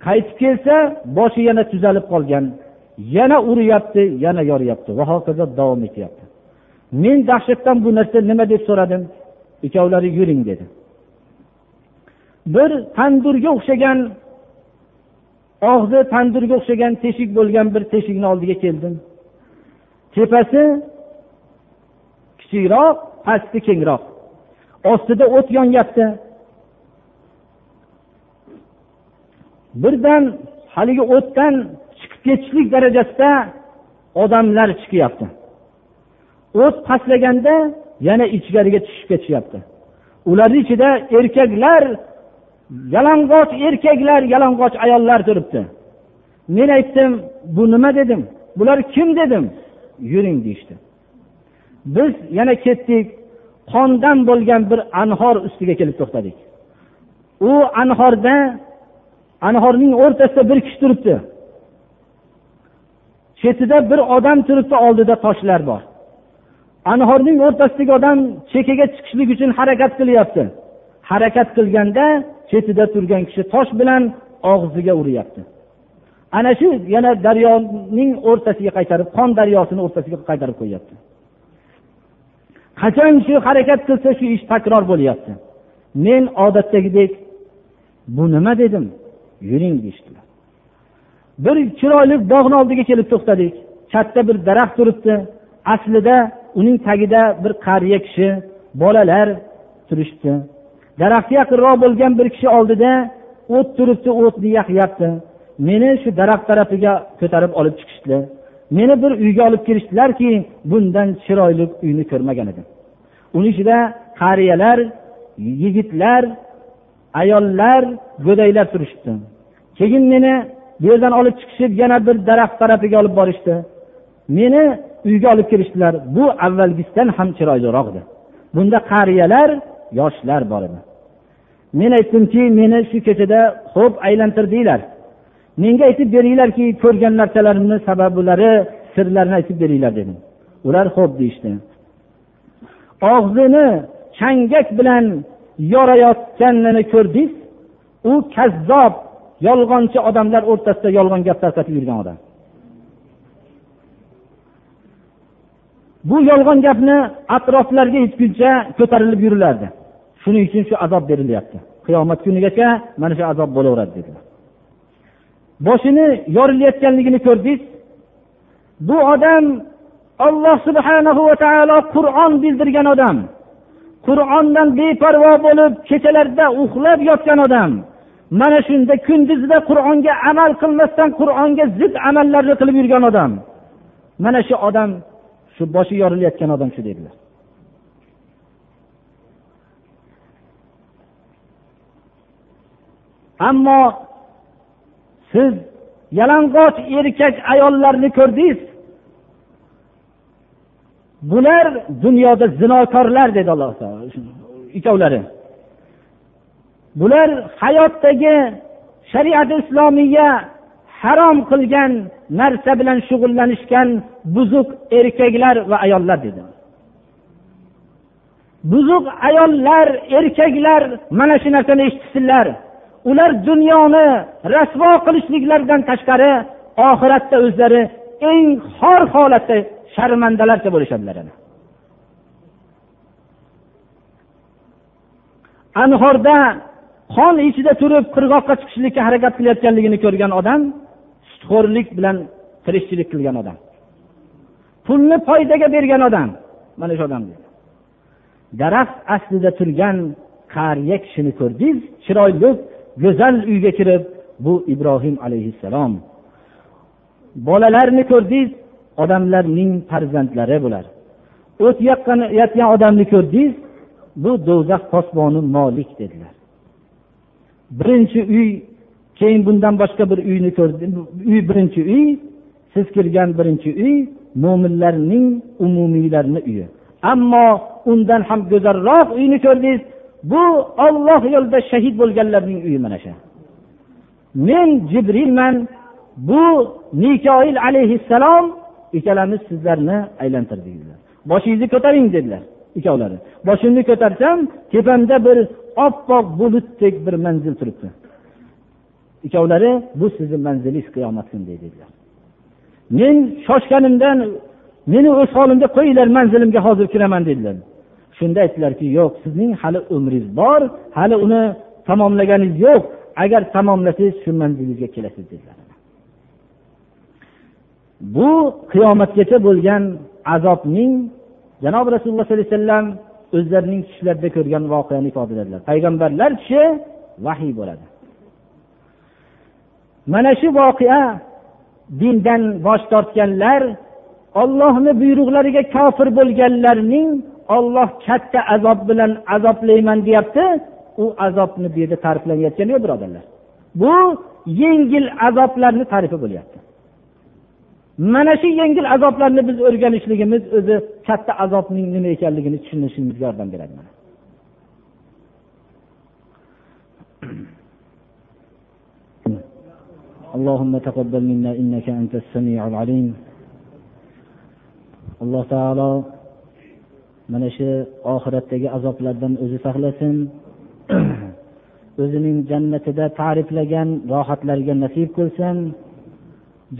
Qaytib kelsa boshi yana tuzalib qolgan. Yana uryapti yana yoryapti. Va hokazo davom etyapti. Men dahshatdan bu narsa nima deb so'radim? Ikkovlari yuring dedi. Bir tandurga o'xshagan og'zi tandurga o'xshagan teshik bo'lgan bir teshikni oldiga keldim. Tepasi kichikroq pasti kengroq. Ostida o't yonyapti. Birdan haligi o'tdan chiqib ketishlik darajasida odamlar chiqyapti. O't pastlaganda yana ichkariga tushib ketishyapti. Ularni ichida erkaklar yalang'och erkaklar yalang'och ayollar turibdi. Men aytdim bu nima dedim? Bular kim dedim? Yuring deyishdi. Biz yana ketdik qondan bo'lgan bir anhor ustiga kelib to'xtadik. U anhorda anhorning o'rtasida bir kishi turibdi. Chetida bir odam turibdi oldida toshlar bor. Anhorning o'rtasidagi odam chekkaga chiqishlik uchun harakat qilyapti. Harakat qilganda chetida turgan kishi tosh bilan og'ziga uryapti ana shu yana daryoning o'rtasiga qaytarib qon daryosini o'rtasiga qaytarib qo'yyapti. Qachon shu harakat qilsa shu ish takror bo'lyapti. Men odatdagidek bu nima dedim? Yuring deyishdilar bir chiroyli bog'ni oldiga kelib to'xtadik. Katta bir daraxt turibdi. Aslida uning tagida bir qariya kishi bolalar turishibdi daraxtga yaqinroq bo'lgan bir kishi oldida o't turibdi o'tni yaqyapti. Meni shu daraxt tarafiga ko'tarib olib chiqishdi. Meni bir uyga olib kirishdilarki bundan chiroyli uyni ko'rmagan edim. Uni ichida qariyalar yigitlar ayollar go'daylab turishibdi keyin meni bu yerdan olib chiqishib yana bir daraxt tarafiga olib borishdi. Meni uyga olib kirishdilar bu avvalgisidan ham chiroyliroq edi bunda qariyalar yoshlar bor edi. Men aytdimki meni shu kechada xo'p aylantirdinglar menga aytib beringlarki ko'rgan narsalarimni sabablari sirlarini aytib beringlar dedim. Ular xo'p deyishdi. Og'zini changak bilan yorayotganini ko'rdingiz u kazzob yolg'onchi odamlar o'rtasida yolg'on gap tarqatib yurgan odam. Bu yolg'on gapni atroflarga yetguncha ko'tarilib yurilardi. Shuning uchun shu azob berilyapti. Qiyomat kunigacha mana shu azob bo'laveradi dedilar. Boshini yorilayotganligini ko'rdingiz. Bu odam alloh subhanahu va taolo qur'on bildirgan odam. Qur'ondan beparvo bo'lib kechalarda uxlab yotgan odam mana shunda kunduzida qur'onga amal qilmasdan qur'onga zid amallarni qilib yurgan odam mana shu odam shu boshi yorilayotgan odam shu dedilar. Ammo siz yalang'och erkak ayollarni ko'rdingiz bular dunyoda zinokorlar dedi alloh taolo ikkovlari. Bular hayotdagi shariati islomiya harom qilgan narsa bilan shug'ullanishgan buzuq erkaklar va ayollar dedi. Buzuq ayollar erkaklar mana shu narsani eshitsinlar. Ular dunyoni rasvo qilishliklaridan tashqari oxiratda o'zlari eng xor holatda sharmandalarcha bo'lishadilar anhorda qon ichida turib qirg'oqqa chiqishlikka harakat qilayotganligini ko'rgan odam sutxo'rlik bilan tirikchilik qilgan odam. Pulni foydaga bergan odam mana shu odam daraxt aslida turgan qariya kishini ko'rdingiz chiroyli go'zal uyga kirib bu ibrohim alayhissalom. Bolalarni ko'rdingiz odamlarning farzandlari bular o't yoqayotgan odamni ko'rdingiz bu do'zax posboni molik dedilar. Birinchi uy keyin bundan boshqa bir uyni ko'rdim uy birinchi uy siz kirgan birinchi uy mo'minlarning umumiylarni uyi. Ammo undan ham go'zalroq uyni ko'rdingiz bu olloh yo'lida shahid bo'lganlarning uyi mana shu. Men jibrilman bu mikoil alayhissalom ikkalamiz sizlarni aylantirdik boshingizni ko'taring dedilar ikkovlari. Boshimni ko'tarsam tepamda bir oppoq bulutdek bir manzil turibdi. Ikkovlari bu sizni manzilingiz qiyomat kunida dedilar. Men shoshganimdan meni o'z holimda qo'yinglar manzilimga hozir kiraman dedilar. Shunda aytdilarki yo'q sizning hali umringiz bor hali uni tamomlaganingiz yo'q. Agar tamomlasangiz shu manzilingizga kelasiz dedilar. Bu qiyomatgacha bo'lgan azobning janobi rasululloh sollallohu alayhi vasallam o'zlarining tushlarida ko'rgan voqeani ifodaladilar payg'ambarlar tushi vahiy bo'ladi. Mana shu voqea dindan bosh tortganlar ollohni buyruqlariga kofir bo'lganlarning olloh katta azob bilan azoblayman deyapti u azobni bu yerda ta'riflanayotgani yo'q birodarlar. Bu yengil azoblarni tarifi bo'lyapti. mana shu yengil azoblarni biz o'rganishligimiz o'zi katta azobning nima ekanligini tushunishimizga yordam beradi اللهم تقبل منا إنك أنت السميع العليم alloh taolo mana shu oxiratdagi azoblardan o'zi saqlasin o'zining jannatida ta'riflagan rohatlarga nasib qilsin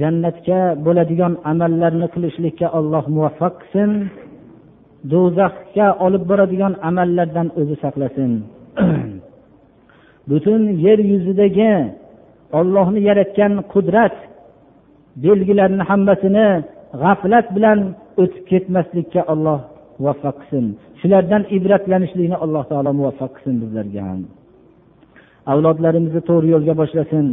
Jannatga bo'ladigan amallarni qilishlikka alloh muvaffaq qilsin. Do'zaxga olib boradigan amallardan o'zi saqlasin. Butun yer yuzidagi ollohni yaratgan qudrat belgilarini hammasini g'aflat bilan o'tib ketmaslikka alloh muvaffaq qilsin. Shulardan ibratlanishlikni alloh taolo muvaffaq qilsin bizlarga ham. Avlodlarimizni to'g'ri yo'lga boshlasin.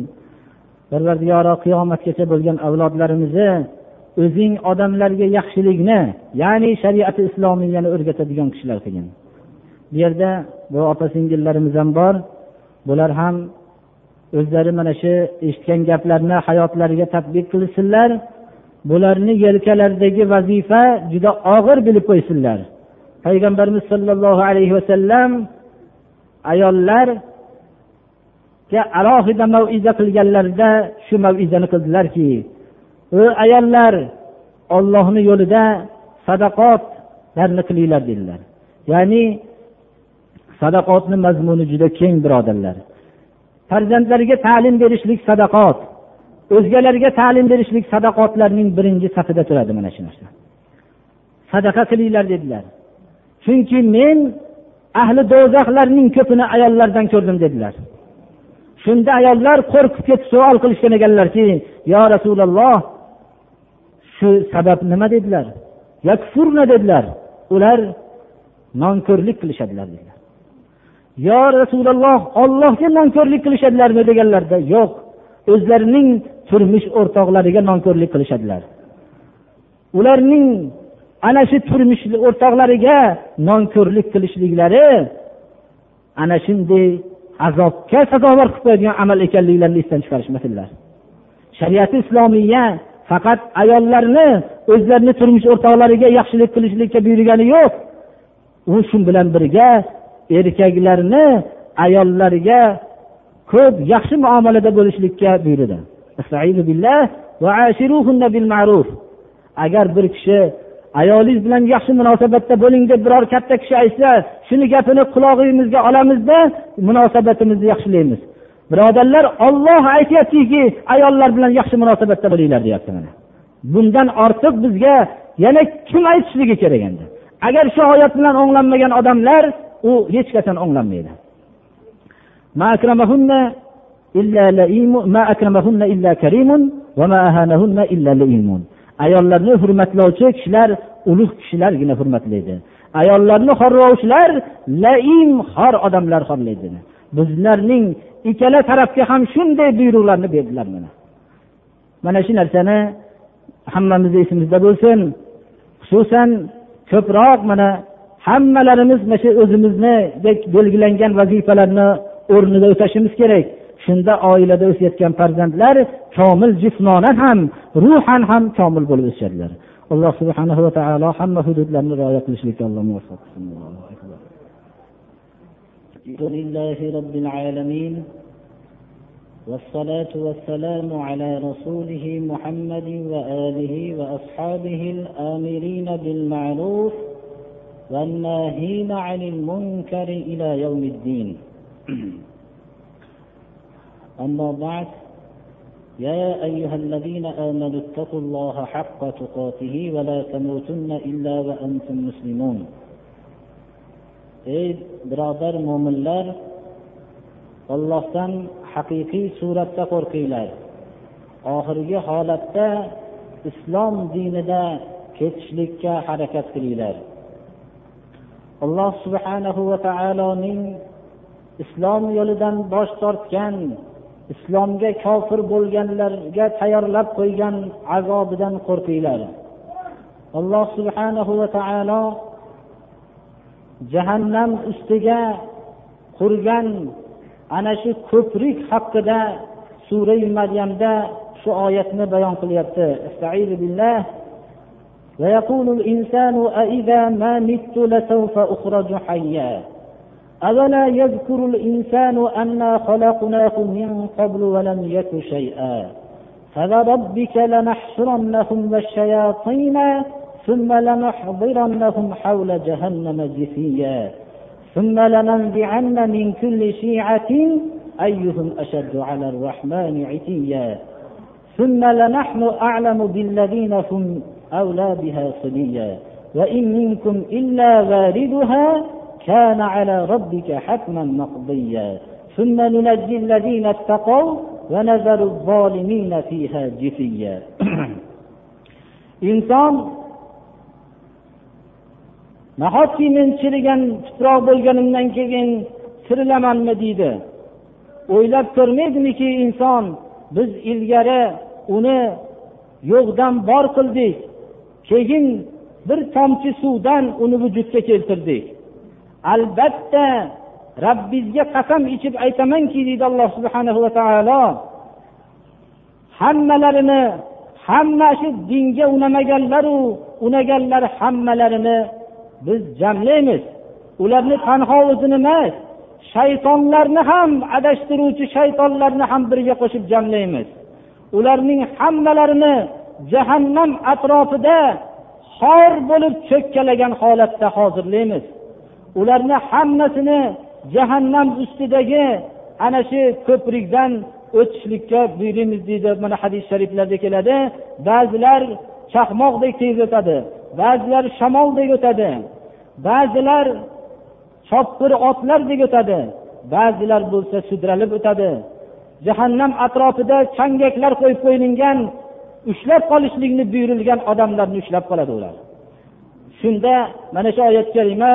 Parvardigoro qiyomatgacha bo'lgan avlodlarimizni o'zing odamlarga yaxshilikni ya'ni shariati islomiyani o'rgatadigan kishilar qilgin. Bu yerda bu opa singillarimiz ham bor. Bular ham o'zlari mana shu eshitgan gaplarni hayotlariga tadbiq qilsinlar. Bularni yelkalaridagi vazifa juda og'ir bilib qo'ysinlar. Payg'ambarimiz sollallohu alayhi vasallam ayollar alohida maviza qilganlarida shu mavizani qildilarki ey ayollar ollohni yo'lida sadaqotlarni qilinglar dedilar. Ya'ni sadaqotni mazmuni juda keng birodarlar. Farzandlarga ta'lim berishlik sadaqot o'zgalarga ta'lim berishlik sadaqotlarning birinchi safida turadi mana shu narsa. Sadaqa qilinglar dedilar. Chunki men ahli do'zaxlarning ko'pini ayollardan ko'rdim dedilar. Shunda ayollar qo'rqib ketib savol qilishgan ekanlarki yo rasululloh shu sabab nima dedilar? Yakfurna dedilar. Ular nonko'rlik qilishadilar dedilar. Yo rasululloh ollohga nonko'rlik qilishadilarmi? deganlarida yo'q o'zlarining turmush o'rtoqlariga nonko'rlik qilishadilar. Ularning ana shu turmush o'rtoqlariga nonko'rlik qilishliklari ana shunday azobga sazovor qilib qo'yadigan amal ekanliklarini esdan chiqarishmasinlar shariati islomiya faqat ayollarni o'zlarini turmush o'rtoqlariga yaxshilik qilishlikka buyurgani yo'q. U shu bilan birga erkaklarni ayollariga ko'p yaxshi muomalada bo'lishlikka buyurdi. Agar bir kishi ayolingiz bilan yaxshi munosabatda bo'ling deb biror katta kishi aytsa shuni gapini qulog'ingizga olamizda munosabatimizni yaxshilaymiz. Birodarlar olloh aytyaptiki ayollar bilan yaxshi munosabatda bo'linglar deyapti mana. Bundan ortiq bizga yana kim aytishligi kerak endi? Agar shu oyat bilan o'nglanmagan odamlar u hech qachon o'nglanmaydi. Ayollarni hurmatlovchi kishilar ulug' kishilargina hurmatlaydi. Ayollarni xorlovchilar laim xor odamlar xorlaydi. Bizlarning ikkala tarafga ham shunday buyruqlarni berdilar mana. Mana shu narsani hammamizni esimizda bo'lsin. Xususan ko'proq mana hammalarimiz mana shu o'zimiznidek belgilangan vazifalarni o'rnida o'tashimiz kerak. shunda oilada o'sayotgan farzandlar komil jismonan ham ruhan ham komil bo'lib o'sishadilar alloh subhanahu va taolo hamma hududlarni rioya qilishlikka alloh muvaffaq qilsin والصلاة والسلام على رسوله محمد وآله وأصحابه الآمرين بالمعروف والناهين عن المنكر إلى يوم الدين أما بعد يا أيها الذين آمنوا اتقوا الله حق تقاته ولا تموتن إلا وأنتم مسلمون ey birodar mo'minlar ollohdan haqiqiy suratda qo'rqinglar oxirgi holatda islom dinida ketishlikka harakat qilinglar alloh subhanahu va taoloning islom yo'lidan bosh tortgan islomga kofir bo'lganlarga tayyorlab qo'ygan azobidan qo'rqinglar alloh subhanahu va taolo jahannam ustiga qurgan ana shu ko'prik haqida surai maryamda shu oyatni bayon qilyapti ويقول الإنسان أإذا ما مت لسوف أخرج حيا أولا يذكر الإنسان أنا خلقناه من قبل ولم يك شيئا. فلربك لنحشرنهم والشياطين ثم لنحضرنهم حول جهنم جثيا. ثم لننزعن من كل شيعة أيهم أشد على الرحمن عتيا. ثم لنحن أعلم بالذين هم أولى بها صليا وإن منكم إلا واردها كان على ربك حتما مقضيا ثم ننجي الذين اتقوا ونذر الظالمين فيها جثيا inson nahotki men chirigan tuproq bo'lganimdan keyin tirilamanmi deydi o'ylab ko'rmaydimiki inson biz ilgari uni yo'qdan bor qildik keyin bir tomchi suvdan uni vujudga keltirdik albatta robbingizga qasam ichib aytamanki deydi alloh subhana va taolo hammalarini hamma shu dinga unamaganlaru unaganlar hammalarini biz jamlaymiz. Ularni tanho o'zini emas shaytonlarni ham adashtiruvchi shaytonlarni ham birga qo'shib jamlaymiz. Ularning hammalarini jahannam atrofida xor bo'lib cho'kkalagan holatda hozirlaymiz. Ularni hammasini jahannam ustidagi ana shu ko'prikdan o'tishlikka buyuraymiz deydi mana hadis shariflarda keladi. Ba'zilar chaqmoqdek tez o'tadi ba'zilar shamoldek o'tadi ba'zilar chopqir otlardek o'tadi ba'zilar bo'lsa sudralib o'tadi. Jahannam atrofida changaklar qo'yib qo'yilgan ushlab qolishlikni buyurilgan odamlarni ushlab qoladi ular. Shunda mana shu oyat kalima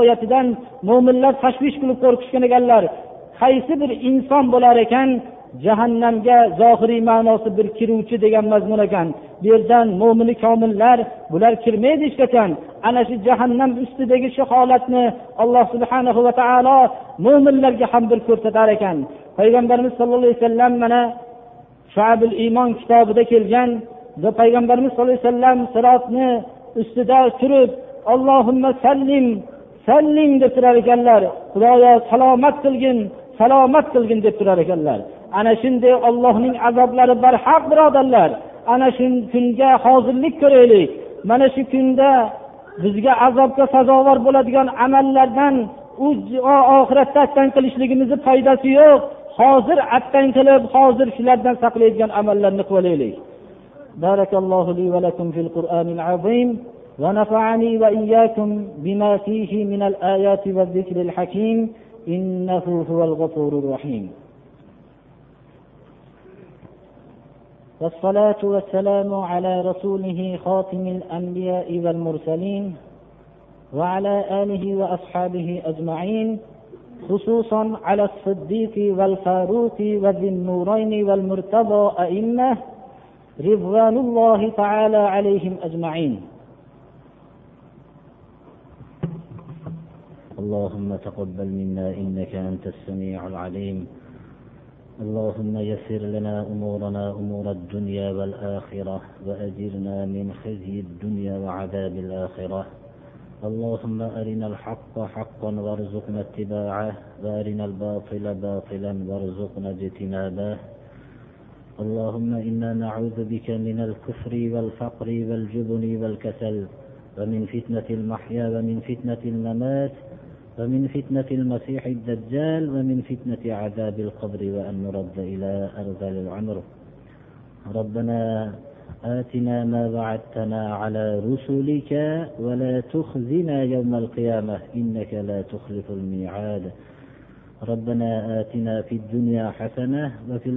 oyatidan mo'minlar tashvish qilib qo'rqishgan ekanlar. Qaysi bir inson bo'lar ekan jahannamga zohiriy ma'nosi bir kiruvchi degan mazmun ekan. Bu yerdan mo'mini komillar bular kirmaydi hech qachon. Ana shu jahannam ustidagi shu holatni alloh subhana va taolo mo'minlarga ham bir ko'rsatar ekan. Payg'ambarimiz sollallohu alayhi vasallam mana shuabil iymon kitobida kelgan payg'ambarimiz sallallohu alayhi vasallam sirotni ustida turib allohimma sallim sallim deb turar ekanlar. Xudoyo salomat qilgin salomat qilgin deb turar ekanlar. Ana shunday ollohning azoblari barhaq birodarlar. Ana shu kunga hozirlik ko'raylik. Mana shu kunda bizga azobga sazovor bo'ladigan amallardan u oxiratda attang qilishligimizni foydasi yo'q. Hozir attang qilib hozir shulardan saqlaydigan amallarni qilib olaylik. بارك الله لي ولكم في القرآن العظيم ونفعني وإياكم بما فيه من الآيات والذكر الحكيم. إنه هو الغفور الرحيم. والصلاة والسلام على رسوله خاتم الأنبياء والمرسلين وعلى آله وأصحابه أجمعين خصوصا على الصديق والفاروق وذي النورين والمرتضى أئمة رضوان الله تعالى عليهم أجمعين. اللهم تقبل منا إنك أنت السميع العليم. اللهم يسر لنا أمورنا أمور الدنيا والآخرة وأجرنا من خزي الدنيا وعذاب الآخرة. اللهم أرنا الحق حقا وارزقنا اتباعه وأرنا الباطل باطلا وارزقنا اجتنابه. اللهم إنا نعوذ بك من الكفر والفقر والجبن والكسل ومن فتنة المحيا ومن فتنة الممات ومن فتنة المسيح الدجال ومن فتنة عذاب القبر وأن نرد إلى أرذل العمر. ربنا آتنا ما وعدتنا على رسلك ولا تخزنا يوم القيامة إنك لا تخلف الميعاد. ربنا آتنا في الدنيا حسنة وفي